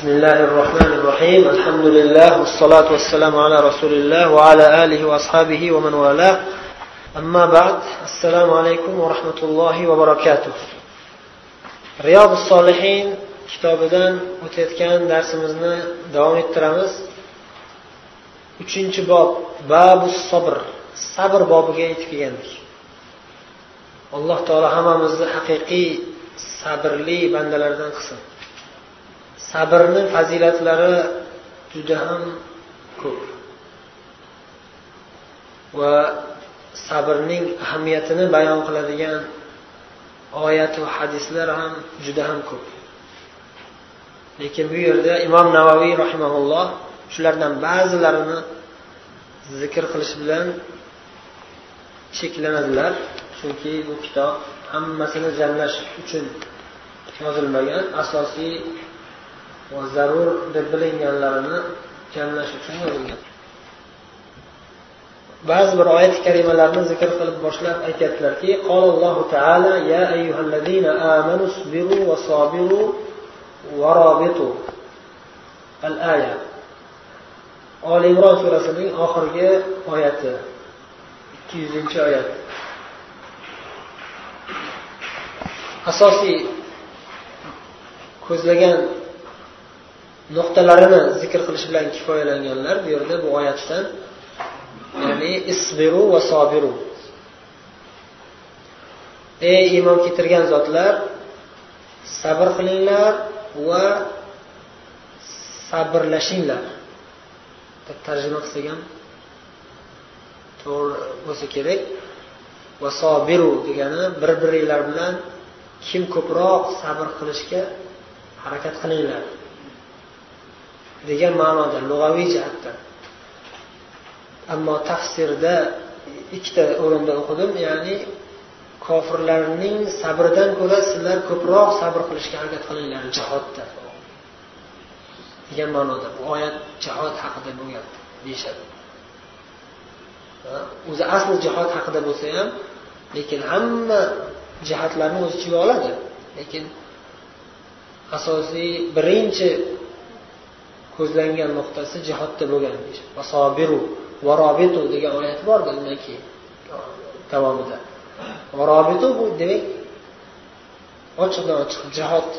بسم الله الرحمن الرحيم الحمد لله والصلاة والسلام على رسول الله وعلى آله وأصحابه ومن والاه أما بعد السلام عليكم ورحمة الله وبركاته رياض الصالحين kitobidan o'tayotgan darsimizni davom ettiramiz uchinchi bob babu sabr sabr bobiga yetib kelgandik alloh taolo hammamizni haqiqiy sabrli bandalardan qilsin Sabrni fazilatlari juda ham ko'p. Va sabrning ahamiyatini bayon qiladigan oyat va hadislar ham juda ham ko'p. Lekin bu yerda imom navoiy rahimaulloh shulardan ba'zilarini zikr qilish bilan cheklanadilar. Chunki bu kitob hammasini jamlash uchun yozilmagan asosiy va zarur deb bilinganlarini kamlash uchun yozilgan ba'zi bir oyat karimalarni zikr qilib boshlab aytyaptilarki qolollohu taala ya ayyuhallazina amanu sabiru va sobiru va robitu al aya oli imron surasining oxirgi oyati ikki yuzinchi oyat. Asosiy ko'zlagan nuqtalarini zikr qilish bilan kifoyalanganlar bu yerda bu oyatdan ya'ni isbiru va sobiru. Ey iymon keltirgan zotlar sabr qilinglar va sabrlashinglar. Deb tarjima qilsak ham to'g'ri bo'lsa kerak. Va sobiru degani bir biringlar bilan kim ko'proq sabr qilishga harakat qilinglar. Degan ma'noda lug'aviy jihatdan ammo tafsirda ikkita o'rinda o'qidim ya'ni kofirlarning sabridan ko'ra sizlar ko'proq sabr qilishga harakat qilinglar jihodda. Degan ma'noda bu oyat jihod haqida bo'lyapti deyishadi. O'zi asli jihod haqida bo'lsa ham lekin hamma jihatlarni o'z ichiga oladi. Lekin asosiy birinchi ko'zlangan nuqtasi jihodda bo'lgan vasobiru varobitu degan oyat borda undan keyin davomida varobitu bu demak ochiqdan ochiq jihod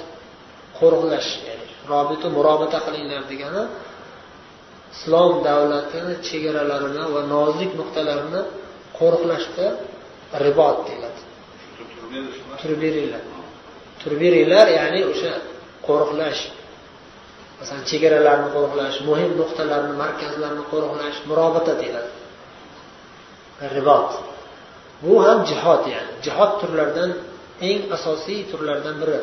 qo'riqlash ya'ni robitu murobata qilinglar degani islom davlatini chegaralarini va nozik nuqtalarini qo'riqlashda ribot deyiladi. Turib beringlar turib beringlar ya'ni o'sha qo'riqlash masalan chegaralarni qo'riqlash muhim nuqtalarni markazlarni qo'riqlash murobata deyiladi. Ribot. Bu ham jihod ya'ni. Jihod turlaridan eng asosiy turlardan biri.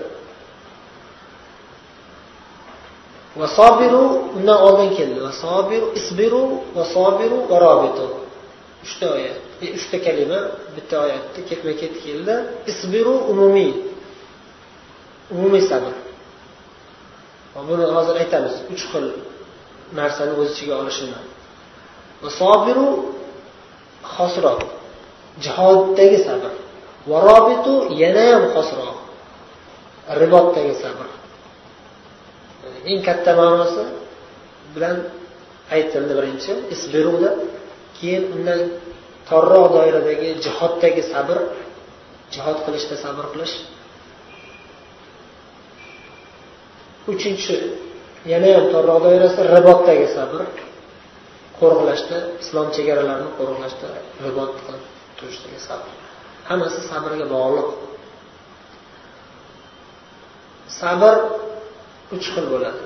Vasobiru undan oldin keldi. Vasobiru isbiru vasobiru va robitu. Uchta oyat. E, uchta kalima bitta oyatda ketma ket keldi. Isbiru umumiy. Umumiy sabr. Buni hozir aytamiz. Uch xil narsani o'z ichiga olishini. Sobiru xosroq. Jihoddagi sabr. Varobitu yanayam xosroq. Ribotdagi sabr. Eng katta ma'nosi bilan aytildi birinchi. Isbiruda. Keyin undan torroq doiradagi jihoddagi sabr. Jihod qilishda sabr qilish. Uchinchi yana ham torroq doirasida ribotdagi sabr qo'riqlashda islom chegaralarini qo'riqlashda ribot qilib turishdagi sabr. Hammasi sabrga bog'liq. Sabr uch xil bo'ladi.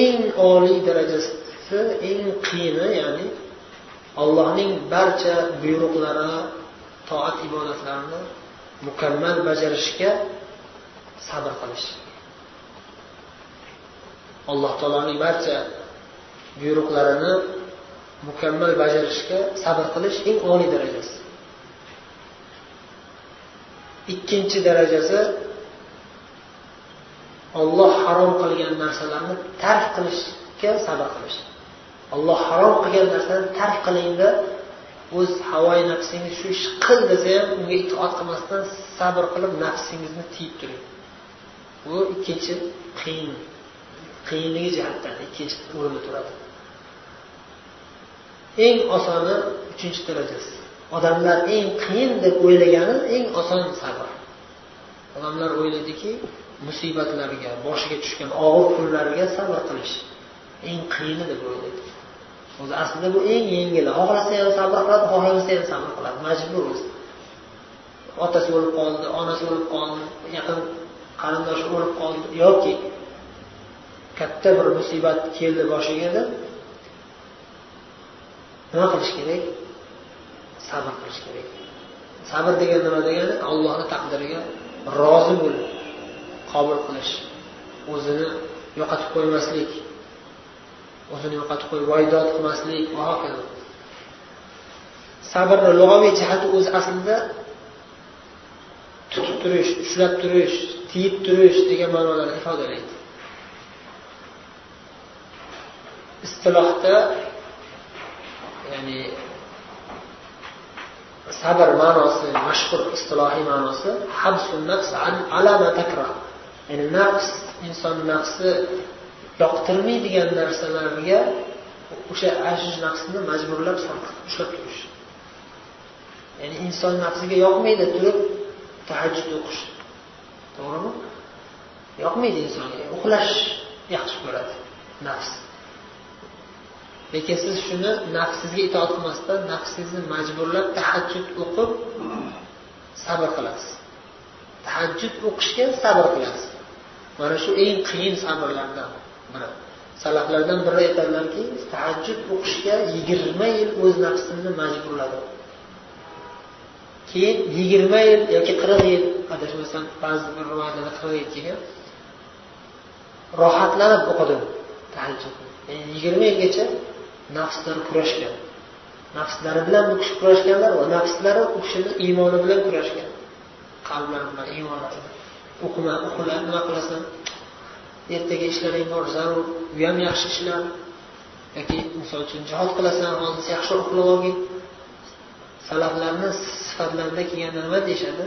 Eng oliy darajasi eng qiyini ya'ni allohning barcha buyruqlari toat ibodatlarini mukammal bajarishga sabr qilish. Alloh taoloning barcha buyruqlarini mukammal bajarishga sabr qilish eng oliy darajasi. Ikkinchi darajasi olloh harom qilgan narsalarni tark qilishga sabr qilish. Olloh harom qilgan narsani tark qilingda o'z havoyi nafsingiz shu ish qil desa ham unga itoat qilmasdan sabr qilib nafsingizni tiyib turing. Bu ikkinchi qiyin qiyinligi jihatdan ikkinchi o'rinda turadi? Eng osoni uchinchi darajasi. Odamlar eng qiyin deb o'ylagani eng oson sabr. Odamlar o'ylaydiki musibatlarga boshiga tushgan og'ir kunlarga sabr qilish eng qiyini deb o'ylaydi. O'zi aslida bu eng yengili xohlasa ham sabr qiladi xohlamasa ham sabr qiladi. Majbur o'zi. Otasi o'lib qoldi onasi o'lib qoldi yaqin qarindoshi o'lib qoldi yoki katta bir musibat keldi boshiga deb nima qilish kerak? Sabr qilish kerak. Sabr degan nima degani? Allohni taqdiriga rozi bo'lib qabul qilish. O'zini yo'qotib qo'ymaslik o'zini yo'qotib qo'yib voydod qilmaslik. Va hokazo sabrni lug'aviy jihati o'zi aslida tutib turish ushlab turish tiyib turish degan ma'nolarni ifodalaydi istilohda ya'ni sabr ma'nosi mashhur istilohiy ma'nosi nafs alama takra ya'ni nafs inson nafsi yoqtirmaydigan narsalarga o'sha ajiz nafsni majburlab ushlab turish. Ya'ni inson nafsiga yoqmaydi turib tahajjud o'qish. To'g'rimi? Yoqmaydi insonga. Uxlash yaxshi ko'radi nafs. Lekin siz shuni nafsizga itoat qilmasdan nafsingizni majburlab tahajjud o'qib sabr qilasiz. Tahajjud o'qishga sabr qilasiz. Mana shu eng qiyin sabrlardan biri. Salaflardan biri aytadilarki tahajjud o'qishga yigirma yil o'z nafsimni majburladim keyin yigirma yil yoki qirq yil adashmasam ba'zi bir rivoyatlarda qirq yil kelgan rohatlanib o'qidim tahajjudni. Yigirma yilgacha nafslari kurashgan. Nafslari bilan bu kishi kurashganlar va nafslari u kishini iymoni bilan kurashgan. Qalblari bilan iymoni bilan. O'qima o'qila nima qilasan? Ertaga ishlaring bor zarur. U ham yaxshi ishlar. Yoki misol uchun jihod qilasan hozir yaxshi uxlab olgin. Salaflarni sifatlarida kelganda nima deyishadi?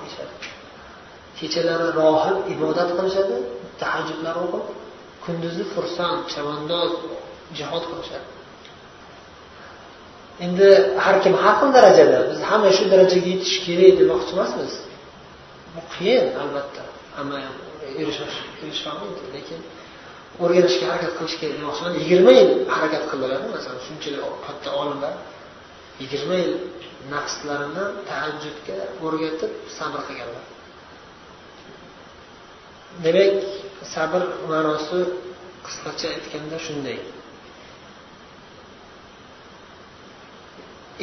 Deyishadi. Kechalari rohib ibodat qilishadi tahajjudlar o'qib. Kunduzi xursand chavandoz jihod qilishadi. Endi har kim har xil darajada biz hamma shu darajaga yetish kerak demoqchi emasmiz. Bu qiyin albatta. Hamma ham erisholmaydi lekin o'rganishga harakat qilish kerak demoqchiman yigirma yil harakat qildilar masalan shunchalik katta olimlar yigirma yil nafslarini tahajjudga o'rgatib sabr qilganlar. Demak sabr ma'nosi qisqacha aytganda shunday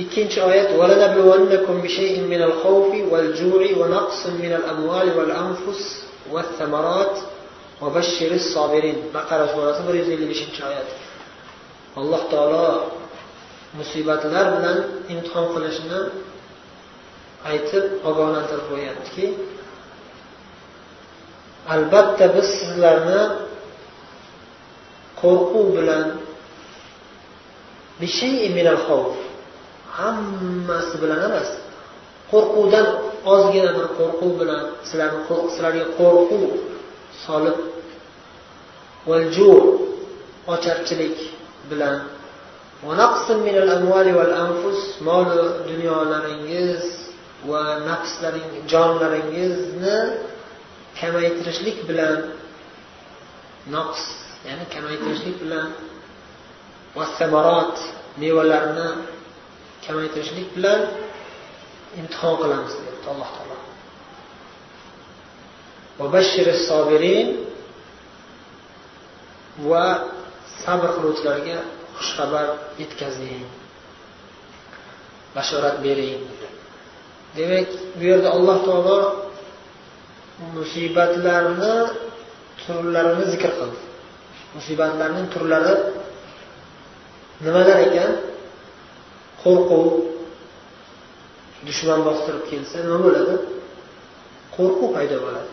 ikkinchi oyat وَلَنَبْلُوَنَّكُمْ بِشَيْءٍ مِنَ الْخَوْفِ وَالْجُوعِ وَنَقْصٍ مِنَ الْأَمْوَالِ وَالْأَنْفُسِ وَالثَّمَرَاتِ وَبَشِّرِ الصَّابِرِينَ baqara surasi bir yuz ellik beshinchi oyat alloh taolo musibatlar bilan imtihon qilishini aytib ogohlantirib qo'yyaptiki albatta biz sizlarni qo'rquv bilan hammasi bilan emas qo'rquvdan ozgina bir qo'rquv bilan sizlarni sizlarga qo'rquv solib ocharchilik bilan mol dunyolaringiz va nafslaring jonlaringizni kamaytirishlik bilan noqs ya'ni kamaytirishlik bilan vassamarot mevalarni kamaytirishlik bilan imtihon qilamiz deyapti alloh taolo. Va sabr qiluvchilarga xushxabar yetkazing. Bashorat bering. Demak bu yerda alloh taolo musibatlarni turlarini zikr qildi musibatlarning turlari nimalar ekan? Qo'rquv dushman bostirib kelsa nima bo'ladi? Qo'rquv paydo bo'ladi.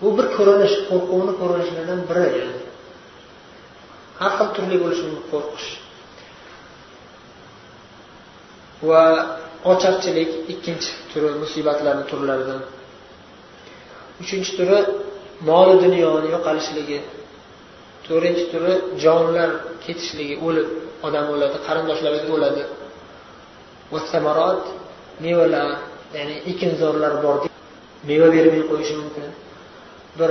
Bu bir ko'rinish qo'rquvni ko'rinishlaridan biri yani. Har xil turli bo'lishi mumkin qo'rqish. Va ocharchilik ikkinchi turi musibatlarni turlaridan uchinchi turi moli dunyoni yo'qolishligi to'rtinchi turi jonlar ketishligi o'lib odam o'ladi qarindoshlarimiz o'ladi. Mevalar ya'ni ekinzorlar bor meva bermay qo'yishi mumkin. Bir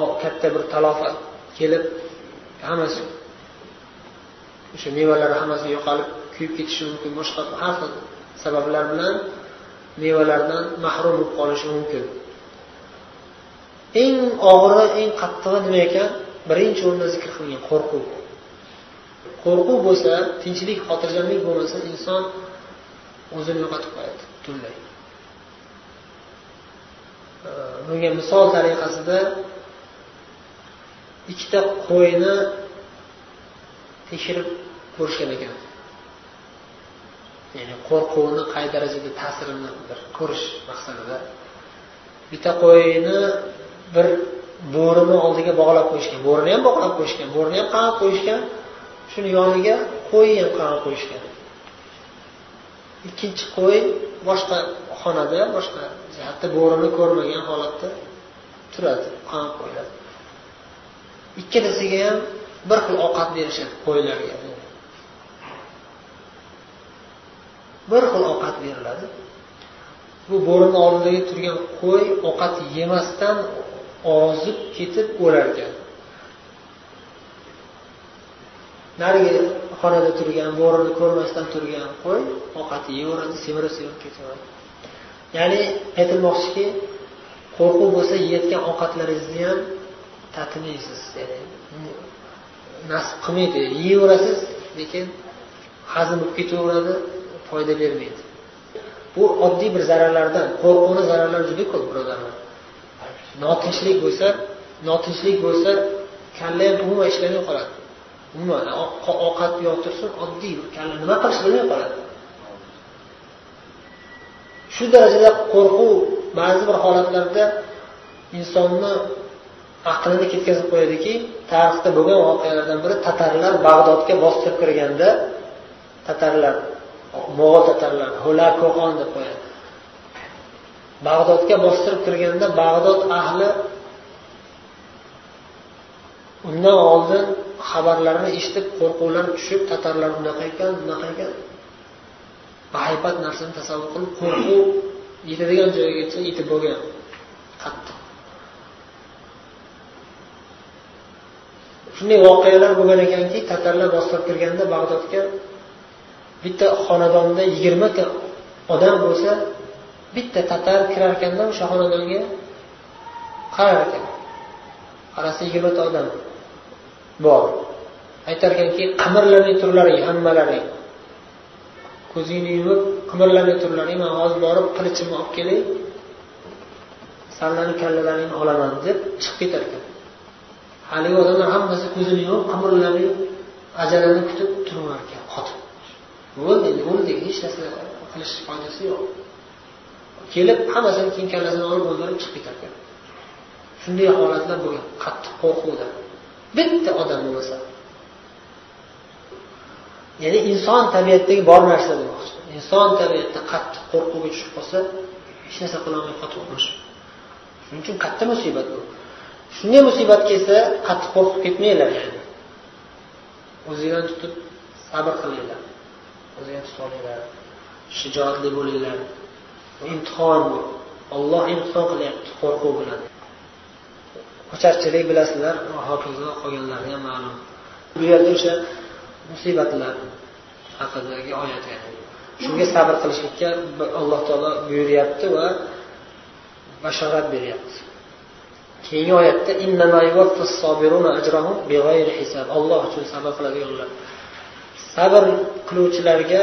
e, katta bir talofat kelib hammasi o'sha mevalar hammasi yo'qolib kuyib ketishi mumkin. Boshqa har xil sabablar bilan mevalardan mahrum bo'lib qolishi mumkin. Eng og'iri eng qattig'i nima ekan? Birinchi o'rinda zikr qilingan qo'rquv. Qo'rquv bo'lsa tinchlik xotirjamlik bo'lmasa inson o'zini yo'qotib qo'yadi butunlay bunga misol tariqasida ikkita qo'yni tekshirib ko'rishgan ekan. Ya'ni qo'rquvni qay darajada ta'sirini bir ko'rish maqsadida. Bitta qo'yni bir bo'rini oldiga bog'lab qo'yishgan bo'rini ham bog'lab qo'yishgan bo'rini ham qamab qo'yishgan shuni yoniga qo'yni ham qamab qo'yishgan. Ikkinchi qo'y boshqa xonada boshqa jihatda bo'rini ko'rmagan holatda turadi qamab qo'yiladi ikkalasiga ham bir xil ovqat berishadi qo'ylarga. Bir xil ovqat beriladi. Bu bo'rini oldidagi turgan qo'y ovqat yemasdan ozib ketib o'lar narigi xonada turgan bo'rini ko'rmasdan turgan qo'y ovqat yeyveradi semirib semirib ketaveradi. Ya'ni aytilmoqchiki qo'rquv bo'lsa yeyotgan ovqatlaringizni ham tatimaysiz nasib qilmaydi. Yeyverasiz lekin hazm bo'lib ketaveradi foyda bermaydi. Bu oddiy bir zararlardan qo'rquvni zararlari juda ko'p birodarlar. Notinchlik bo'lsa notinchlik bo'lsa kalla ham umuman ishlamay qoladi. Umuman ovqat yo'q oddiy kalla nima qilish bilmay qoladi. Shu darajada qo'rquv ba'zi bir holatlarda insonni aqlini ketkazib qo'yadiki tarixda bo'lgan voqealardan biri tatarlar bag'dodga bostirib kirganda tatarlar mo'g'ul tatarlar ko'qon deb qo'yadi. Bag'dodga bostirib kirganda bag'dod ahli undan oldin xabarlarni eshitib qo'rquvlar tushib tatarlar unaqa ekan bunaqa ekan. Bahaybat narsani tasavvur qilib qo'rquv yetadigan joygacha yetib bo'lgan. Qattiq. Shunday voqealar bo'lgan ekanki tatarlar bostirib kirganda bag'dodga bitta xonadonda yigirmata odam bo'lsa bitta tatar kirar ekanda o'sha xonadonga qarar ekan. Qarasa yigirmata odam bor. Aytar ekanki qimirlamay turlaring hammalaring ko'zingni yumib qimirlamay turlaring man hozir borib qilichimni olib kelay sallani kallalaringni olaman deb chiqib ketar ekan. Haligi odamlar hammasi ko'zini yumib qimirlamay ajalini kutib turar ekan. Qotib. Bo'ldi endi o'ldik hech narsa qilish foydasi yo'q. Kelib hammasini keyin kallasini olib o'ldirib chiqib ketar ekan shunday holatlar bo'lgan qattiq qo'rquvda bitta odam bo'lmasa. Ya'ni inson tabiatidagi bor narsa demoqchi. Inson tabiatda qattiq qo'rquvga tushib qolsa hech narsa qilolmay qotib qolish shuning uchun katta musibat bu. Shunday musibat kelsa qattiq qo'rqib ketmanglar yani. O'zinglarni tutib sabr qilinglar. O'zinglarni tutib olinglar. Shijoatli bo'linglar. Imtihon bu. Olloh imtihon qilyapti qo'rquv bilan ocharchilik bilasizlar hokazo qolganlari ham ma'lum. Bu yerda o'sha musibatlar haqidagi oyat shunga sabr qilishlikka alloh taolo buyuryapti va bashorat beryapti. Keyingi oyatda olloh uchun sabr qiladiganlar. Sabr qiluvchilarga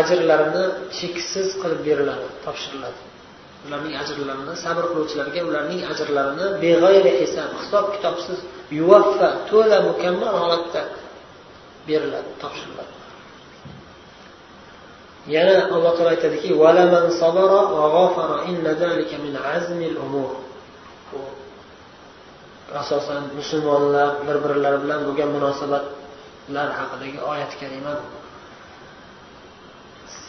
ajrlarini cheksiz qilib beriladi topshiriladi. Ularning ajrlarini sabr qiluvchilarga ularning ajrlarini beg'ayri hisob hisob kitobsiz yuvaffa to'la mukammal holatda beriladi topshiriladi. Yana alloh taolo aytadiki asosan musulmonlar bir birlari bilan bo'lgan munosabatlar haqidagi oyat kalima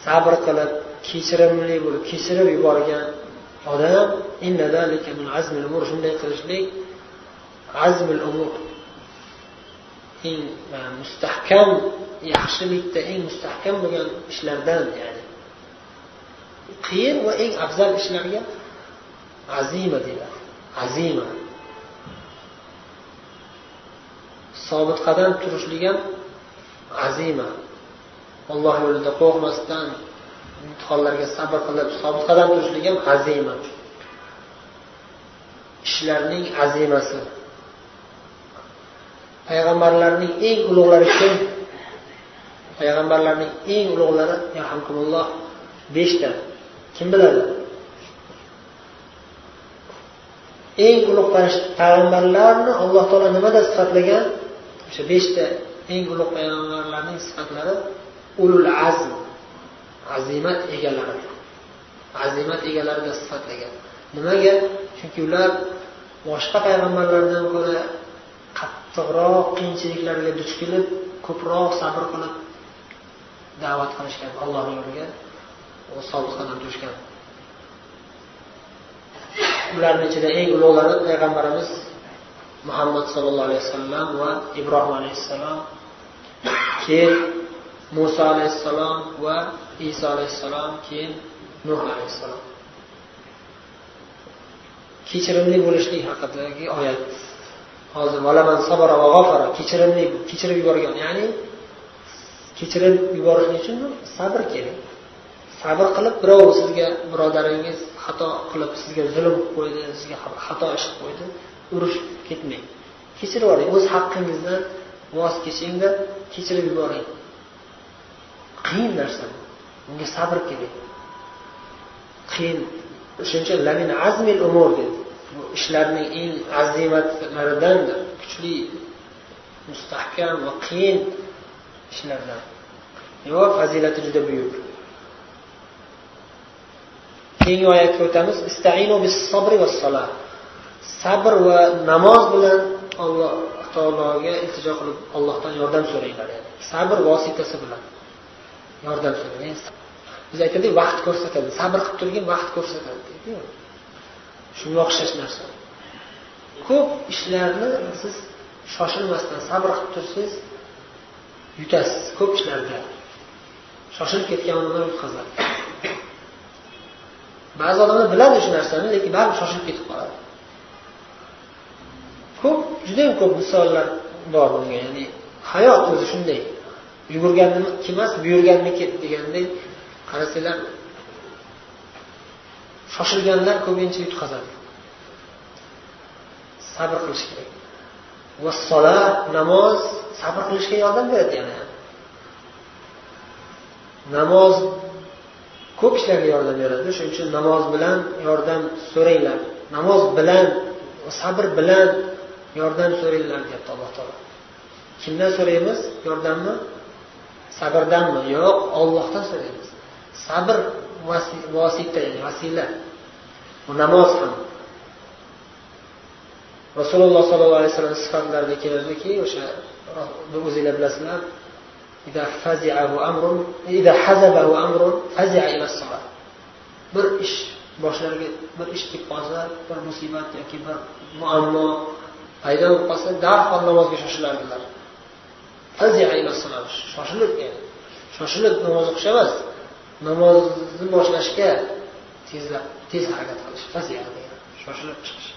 sabr qilib kechirimli bo'lib kechirib yuborgan odam shunday qilishlik azmil umur. Eng e, mustahkam yaxshilikda eng mustahkam bo'lgan ishlardan ya'ni qiyin va eng afzal ishlarga azima deyiladi azima. Sobit qadam turishlik ham azima. Alloh yo'lida qo'rqmasdan imtihonlarga sabr qilib sobit qadam turishlik ham azima. Ishlarning azimasi. Payg'ambarlarning eng ulug'lari kim? Payg'ambarlarning eng ulug'lari yarhamkumulloh beshta. Kim biladi? Eng ulug' payg'ambarlarni alloh taolo nimada sifatlagan? O'sha beshta eng ulug' payg'ambarlarning sifatlari ulul azm azimat egalari. Azimat egalariga sifatlagan. Nimaga? Chunki ular boshqa payg'ambarlardan ko'ra qattiqroq qiyinchiliklarga duch kelib ko'proq sabr qilib da'vat qilishgan allohni yo'liga sobit turishgan. Ularni ichida eng ulug'lari payg'ambarimiz muhammad sallallohu alayhi vasallam va ibrohim alayhissalom keyin muso alayhissalom va iso alayhissalom keyin nuh alayhissalom. Kechirimli bo'lishlik haqidagi oyat. Hozir valaman sabara va g'afara kechirimli kechirib yuborgan ya'ni kechirib yuborishlik uchun sabr kerak. Sabr qilib birov sizga birodaringiz xato qilib sizga zulm qilib qo'ydi sizga xato ish qilib qo'ydi urushib ketmang. Kechirib yuboring. O'z haqqingizdan voz kechingda kechirib yuboring. Qiyin narsa Unga sabr kerak. Qiyin. O'shaning uchun lamin azmil umur dedi. Bu ishlarning eng azimatlaridan kuchli mustahkam va qiyin ishlardan. Va fazilati juda buyuk. Keyingi oyatga o'tamiz. Istainu bis sabri va salat. Sabr va namoz bilan alloh taologa iltijo qilib allohdan yordam so'ranglar. Sabr vositasi bilan. Yordam so'rang eh? biz aytadiku vaqt ko'rsatadi. Sabr qilib turgin vaqt ko'rsatadi. Deydiyu shunga o'xshash narsa. Ko'p ishlarni siz shoshilmasdan sabr qilib tursangiz yutasiz. Ko'p ishlarda shoshilib ketgan odamlar yutqazadi. Ba'zi odamlar biladi shu narsani lekin baribir shoshilib ketib qoladi. Ko'p judayam ko'p misollar bor bunga. Ya'ni hayot o'zi shunday. Yugurganniki emas buyurganniki deganday qarasanglar shoshilganlar ko'pincha yutqazadi. Sabr qilish kerak. Va solat namoz sabr qilishga yordam beradi yana. Namoz ko'p ishlarga yordam beradi. Shuning uchun namoz bilan yordam so'ranglar. Namoz bilan sabr bilan yordam so'ranglar deyapti alloh taolo. Kimdan so'raymiz? Yordamni sabrdanmi? Yo'q ollohdan so'raymiz. Sabr vosita ya'ni vasila. Bu namoz ham. Rasululloh sollallohu alayhi vasallam sifatlarida keladiki o'sha o'zinglar bilasizlar. Bir ish boshlariga bir ish kelib qolsa bir musibat yoki bir muammo paydo bo'lib qolsa darhol namozga shoshilardilar. Shoshilib e, shoshilib namoz o'qish emas namozni boshlashga tezlab tez harakat qilish shoshilib chiqish.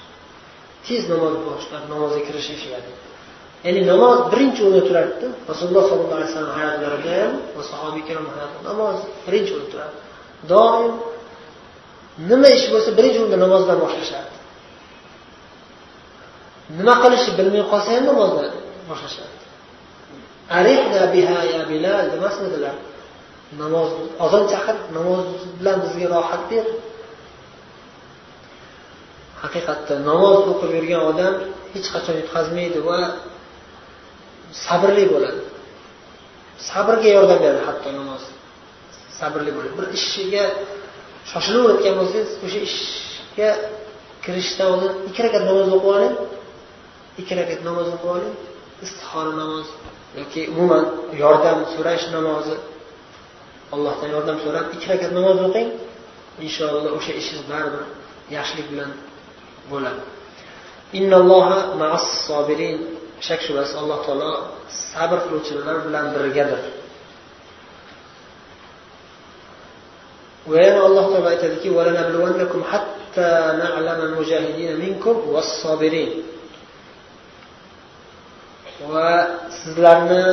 Tez namoz boshlab namozga kirishish ya'ni. Ya'ni namoz birinchi o'rinda turardida rasululloh sollallohu alayhi vasallam hayotlarida ham va sahobiy ikrom hayotida namoz birinchi o'rinda turadi. Doim nima ish bo'lsa birinchi o'rinda namozdan boshlashardi nima qilishni bilmay qolsa ham namozdan boshlashadi. Qarinibha ya bilal demasmidilar? Namoz ozon chaqir namoz bilan bizga rohat ber. Haqiqatda namoz o'qib yurgan odam hech qachon yutqazmaydi va sabrli bo'ladi. Sabrga yordam beradi hatto namoz. Sabrli bo'ladi. Bir ishga shoshilib o'tgan bo'lsangiz o'sha ishga kirishdan oldin ikki rakat namoz o'qib oling. Ikki rakat namoz o'qib oling. Istihora namoz. Yoki umuman yordam so'rash namozi. Allohdan yordam so'rab ikki rakat namoz o'qing. Inshaalloh o'sha ishingiz baribir yaxshilik bilan bo'ladi. Innalloha ma'as sobirin. Shak shubhasiz alloh taolo sabr qiluvchilar bilan birgadir. Va yana alloh taolo aytadiki va sizlarni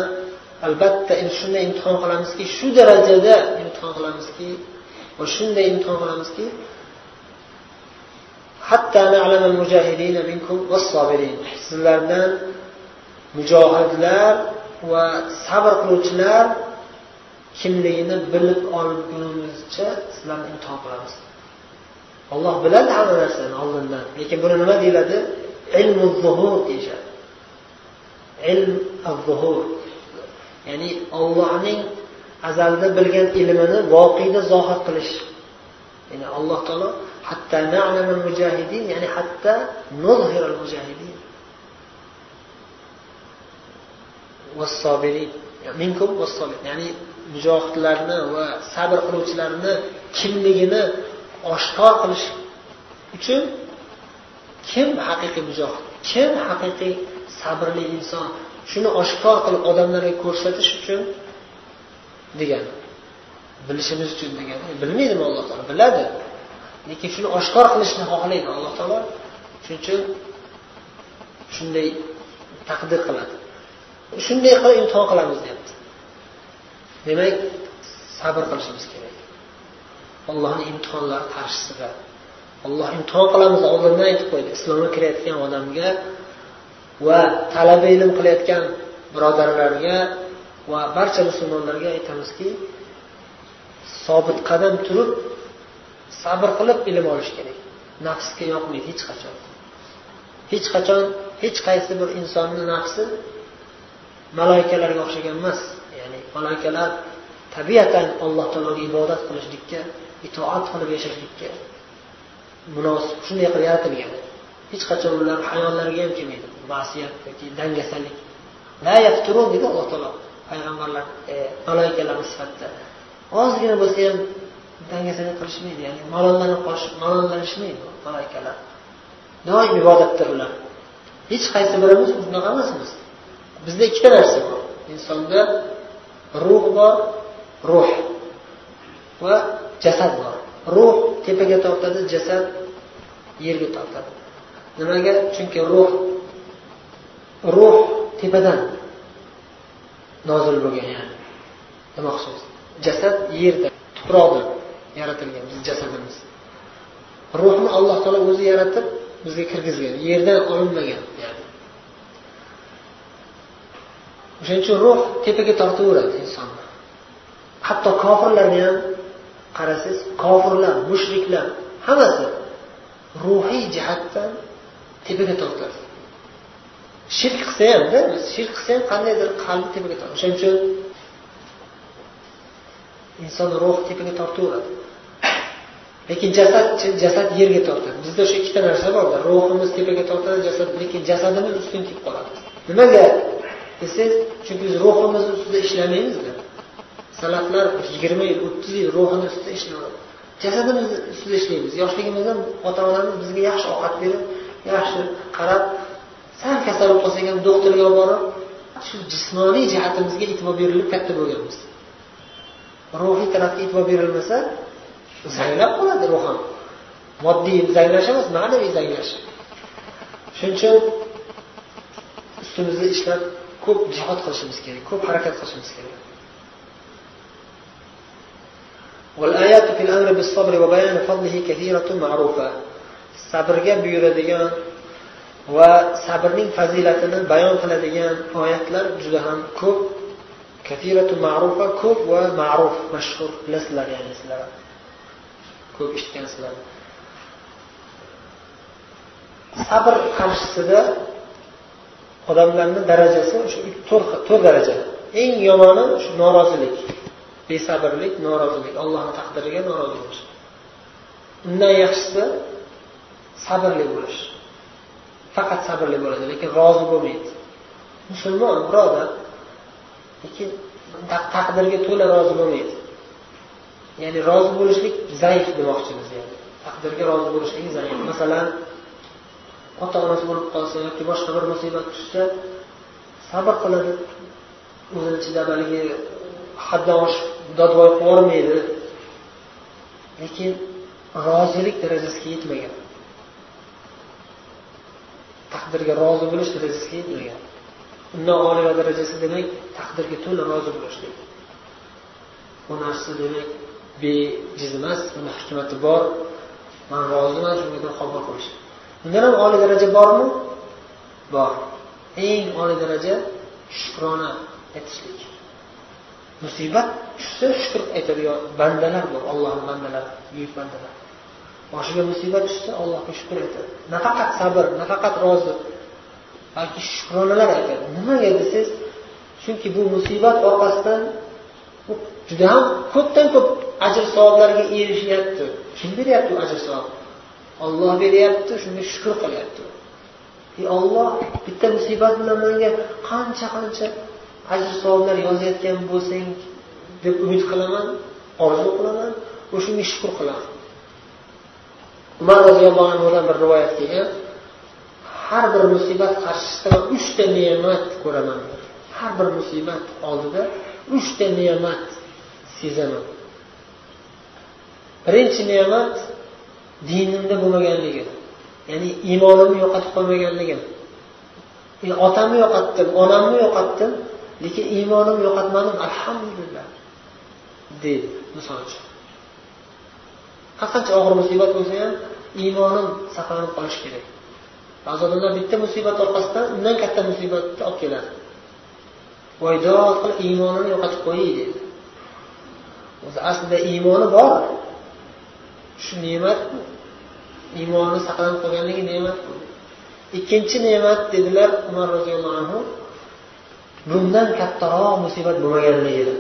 albatta shunday imtihon qilamizki shu darajada imtihon qilamizki va shunday imtihon qilamizki sizlardan mujohidlar va sabr qiluvchilar kimligini bilib olgunimizcha sizlarni imtihon qilamiz. Olloh biladi hamma narsani oldindan. Lekin buni nima deyiladi? Ilmu zuhur deyishadi. Ilm zuhur. Ya'ni ollohning azalda bilgan ilmini voqeda zohir qilish. Ya'ni alloh taolo hatta mujahidin ya'ni hatta nuzhir mujahidin vassobirin minkum vassobirin ya'ni mujohidlarni va sabr qiluvchilarni kimligini oshkor qilish uchun kim haqiqiy mujohid? Kim haqiqiy sabrli inson. Shuni oshkor qilib odamlarga ko'rsatish uchun degan. Bilishimiz uchun degan. Bilmaydimi alloh taolo? Biladi. Lekin shuni oshkor qilishni xohlaydi alloh taolo. Shuning uchun shunday taqdir qiladi. Shunday qilib imtihon qilamiz deyapti. Demak sabr qilishimiz kerak. Allohni imtihonlari qarshisida. Alloh imtihon qilamiz oldindan aytib qo'ydi. Islomga kirayotgan odamga va talaba ilm qilayotgan birodarlarga va barcha musulmonlarga aytamizki sobit qadam turib sabr qilib ilm olish kerak. Nafsga yoqmaydi hech qachon. Hech qachon hech qaysi bir insonni nafsi malaikalarga o'xshagan emas. Ya'ni maloikalar tabiatan alloh taologa ibodat qilishlikka itoat qilib yashashlikka munosib. Shunday qilib yaratilgan. Hech qachon ular hayollariga ham kelmaydi. Ma'siyat yoki dangasalik. La yafturun deydi alloh taolo payg'ambarlar e, sifatida. Ozgina bo'lsa ham dangasalik qilishmaydi ya'ni malollanib qolish malollanishmaydi maloikalar doim ibodatda ular hech qaysi birimiz unaqa emasmiz. Bizda ikkita narsa bor. Insonda ruh bor ruh va jasad bor. Ruh tepaga tortadi jasad yerga tortadi. Nimaga? Chunki ruh ruh tepadan nozil bo'lgan ya'ni demoqchi jasad yerda tuproqdan yaratilgan bizni jasadimiz. Ruhni alloh taolo o'zi yaratib bizga kirgizgan yerdan olinmagan ya'ni. O'shaning uchun ruh tepaga tortaveradi insonni hatto kofirlarni ham qarasangiz kofirlar mushriklar hammasi ruhiy jihatdan tepaga tortadi shirk qilsa hamda shirk qilsa ham qandaydir qalbi tepaga tortadi o'shaning uchun inson ruh tepaga tortaveradi. Lekin jasad jasad yerga tortadi. Bizda o'sha ikkita narsa borda ruhimiz tepaga tortadi jasad lekin jasadimiz ustun kelib qoladi. Nimaga? Desangiz chunki biz ruhimiz ustida ishlamaymizda. Salaflar yigirma yil o'ttiz yil ruhini ustida ishlaadi jasadimiz ustida ishlaymiz. Yoshligimizdan ota onamiz bizga yaxshi ovqat berib yaxshi qarab sal kasal bo'lib qolsak ham doktorga olib borib shu jismoniy jihatimizga e'tibor berilib katta bo'lganmiz ruhiy tarafga e'tibor berilmasa zanglab qoladi ruh ham moddiy zanglash emas ma'naviy zanglash shuning uchun ustimizda ishlab ko'p jihod qilishimiz kerak ko'p harakat qilishimiz kerak والآيات في الأمر بالصبر وبيان فضله كثيرة معروفة sabrga buyuradigan va sabrning fazilatini bayon qiladigan oyatlar juda ham ko'p. Kafiratu ma'rufa ko'p va ma'ruf mashhur. Bilasizlar ya'ni sizlar. Ko'p eshitgansizlar. Sabr qarshisida odamlarni darajasi shu to'rt daraja. Eng yomoni shu norozilik. Besabrlik norozilik. Allohni taqdiriga norozi bo'lish undan yaxshisi sabrli bo'lish. Faqat sabrli bo'ladi lekin rozi bo'lmaydi. Musulmon birodar lekin taqdirga to'la rozi bo'lmaydi. Ya'ni rozi bo'lishlik zaif demoqchimiz yani taqdirga rozi bo'lishlik zaif. Masalan ota onasi o'lib qolsa yoki boshqa bir musibat tushsa sabr qiladi. O'zini chidab haligi haddan oshib dodvoy qilib yubormaydi lekin rozilik darajasiga yetmagan. Taqdirga rozi bo'lish darajasiga yetmagan undan oliy darajasi demak taqdirga to'la rozi bo'lish bu narsa demak bejiz emas buni hikmati bor. Man roziman shunga qabul qilish. Undan ham oliy daraja bormi? Bor. Eng oliy daraja shukrona aytishlik. Musibat tushsa shukur aytadigan bandalar bor ollohni bandalari buyuk bandalar. Boshiga musibat tushsa allohga shukur aytadi. Nafaqat sabr nafaqat rozi. Balki shukronalar aytadi. Nimaga desangiz chunki bu musibat orqasidan u judayam ko'pdan ko'p ajr savoblarga erishyapti. Kim beryapti u ajr savobni olloh beryapti shunga shukur qilyapti. E olloh bitta musibat bilan menga qancha qancha ajr savoblar yozayotgan bo'lsang deb umid qilaman orzu qilaman o'shanga shukur qilaman. Umar roziyallohu anhudan bir rivoyat kelgan. Har bir musibat qarshisida uchta ne'mat ko'raman. Har bir musibat oldida uchta ne'mat sezaman. Birinchi ne'mat dinimda bo'lmaganligi ya'ni iymonimni yo'qotib qo'ymaganligim. E, otamni yo'qotdim onamni yo'qotdim lekin iymonimni yo'qotmadim alhamdulillah deydi misol uchun. Har qancha og'ir musibat bo'lsa ham iymonim saqlanib qolishi kerak. Ba'zi odamlar bitta musibat orqasidan undan katta musibatni olib keladi. Voydod qilib iymonini yo'qotib qo'yay deydi o'zi aslida iymoni bor. Shu ne'mat iymoni saqlanib qolganligi ne'mat ikkinchi ne'mat dedilar umar roziyallohu anhu bundan kattaroq musibat bo'lmaganligi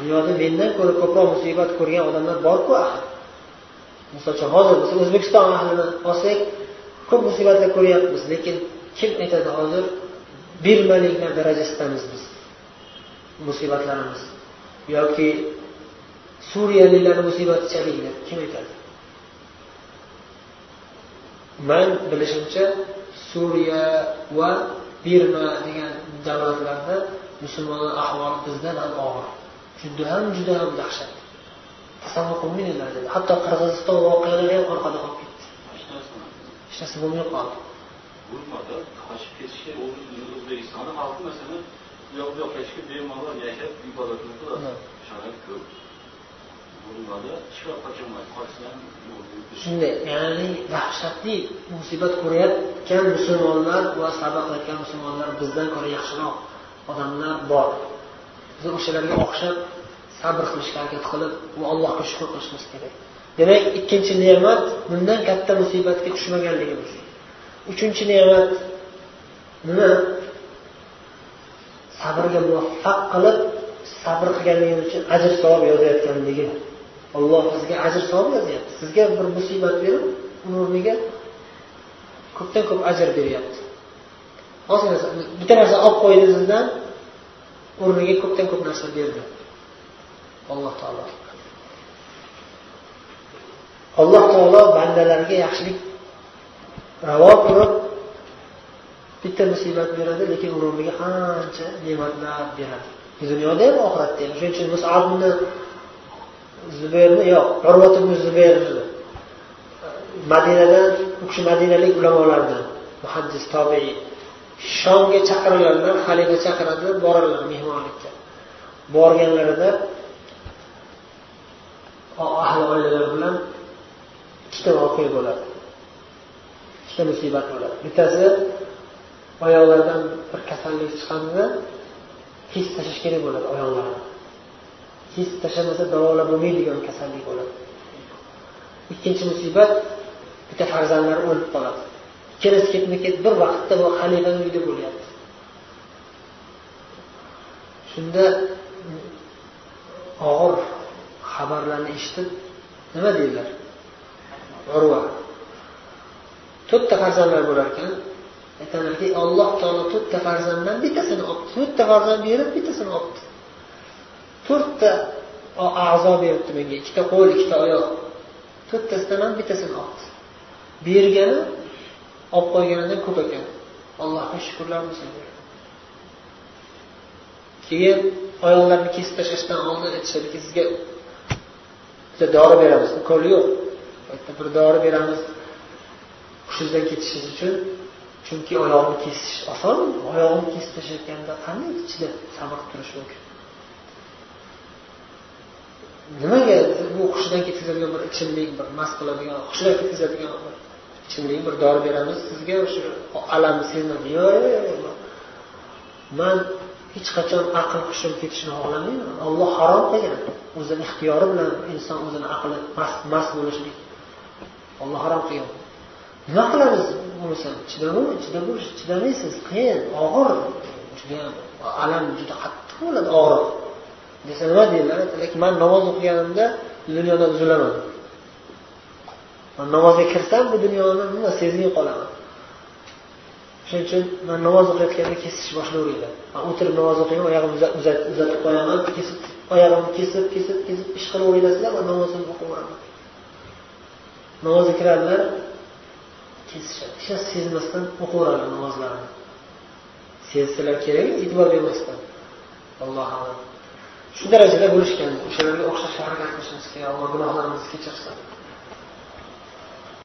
dunyoda mendan ko'ra ko'proq musibat ko'rgan odamlar borku axir. Misol uchun hozir biz o'zbekiston ahlini olsak ko'p musibatlar ko'ryapmiz lekin kim aytadi hozir? Bermalinglar darajasidamiz biz musibatlarimiz. Yoki suriyaliklarni musibati chalik kim aytadi? Man bilishimcha suriya va birma degan davlatlarda musulmonlar ahvoli bizdan ham og'ir. Juda ham juda ham dahshat. Dedi. Hatto qirg'iziston voqealari ham orqada qolib ketdi. Hech narsa bo'lmay qoldi. Urmada qochib ketishga o'zbekistonni xalqi masalan u yoq bu yoqqa chiqib bemalol yashab ibodatini qiladi. Sharoit ko'p. Shunday ya'ni dahshatli musibat ko'rayotgan musulmonlar va sabr qilayotgan musulmonlar bizdan ko'ra yaxshiroq odamlar bor. Biz o'shalarga o'xshab sabr qilishga harakat qilib va allohga shukur qilishimiz kerak. Demak ikkinchi ne'mat bundan katta musibatga tushmaganligimiz. Uchinchi ne'mat nima sabrga muvaffaq qilib sabr qilganligimiz uchun ajr savob yozayotganligi. Olloh bizga ajr savob yozyapti. Sizga bir musibat berib uni o'rniga ko'pdan ko'p ajr beryapti. Ozgina bitta narsa olib qo'ydi sizdan o'rniga ko'pdan ko'p narsa berdi. Alloh taolo. Alloh taolo bandalariga yaxshilik ravo ko'rib bitta musibat beradi lekin uni ancha qancha ne'matlar beradi. Dunyoda ham oxiratda ham. Shuning uchun musabni zubayrni yo'q urvat ibn zubayrni madinadan u kishi madinalik ulamolardan muhaddis tobiiy shomga chaqiriladilar haligi chaqiradi boradilar mehmonlikka. Borganlarida ahli oilalar bilan ikkita voqea bo'ladi. Ikkita musibat bo'ladi. Bittasi oyoqlaridan bir kasallik chiqqanda his tashlash kerak bo'ladi oyoqlarni his tashlamasa davolab bo'lmaydigan kasallik bo'ladi. Ikkinchi musibat bitta farzandlari o'lib qoladi. Ikkalasi ketma ket bir vaqtda bu xalifani uyida bo'lyapti. Shunda og'ir xabarlarni eshitib nima deydilar? Urva. To'rtta farzandlar bo'lar ekan. Aytadilarki alloh taolo to'rtta farzanddan bittasini olibdi. To'rtta farzand berib bittasini olibdi. To'rtta a'zo beribdi menga. Ikkita qo'l ikkita oyoq. To'rttasidan ham bittasini olibdi. Bergani olib qo'yganidan ko'p ekan. Allohga shukurlar bo'lsin. Keyin oyoqlarni kesib tashlashdan oldin aytishadiki sizga bitta dori beramiz. Ukol yo'q. Bir dori beramiz. Hushingizdan ketishingiz uchun. Chunki oyog'ini kesish oson. Oyog'ini kesib tashlayotganda qanday ichida sabr qilib turish mumkin? Nimaga bu hushidan ketkazadigan bir ichimlik bir mast qiladigan hushidan ketkazadigan bir ichimlik bir dori beramiz? Sizga o'sha alamni sezmaydi yo'q. Man hech qachon aql hushim ketishini xohlamaydi. Olloh harom qilgan. O'zini ixtiyori bilan inson o'zini aqli mast mast bo'lishlik. Olloh harom qilgan. Nima qilamiz bo'lmasa? Chidab chidab chidamaysiz. Qiyin og'ir. Judayam alam juda qattiq bo'ladi og'riq. Desa nima deydilar lekin man namoz o'qiganimda dunyodan uzilaman man namozga kirsam bu dunyoni umuman sezmay qolaman. Shuning uchun man namoz o'qiyotganda kesish boshlaveringlar man o'tirib namoz o'qiyman oyog'imni uzatib qo'yaman kesib oyog'imni kesib kesib kesib ish qilaveringlar man namozimni o'qiyveraman namozga kiradilar kesishadi. Hech narsa sezmasdan o'qiveradilar namozlarini sezsalar kerak e'tibor bermasdan. Allohu alam. Shu darajada bo'lishgan o'shalarga o'xshashga harakat qilishimiz kerak alloh gunohlarimizni kechirsin.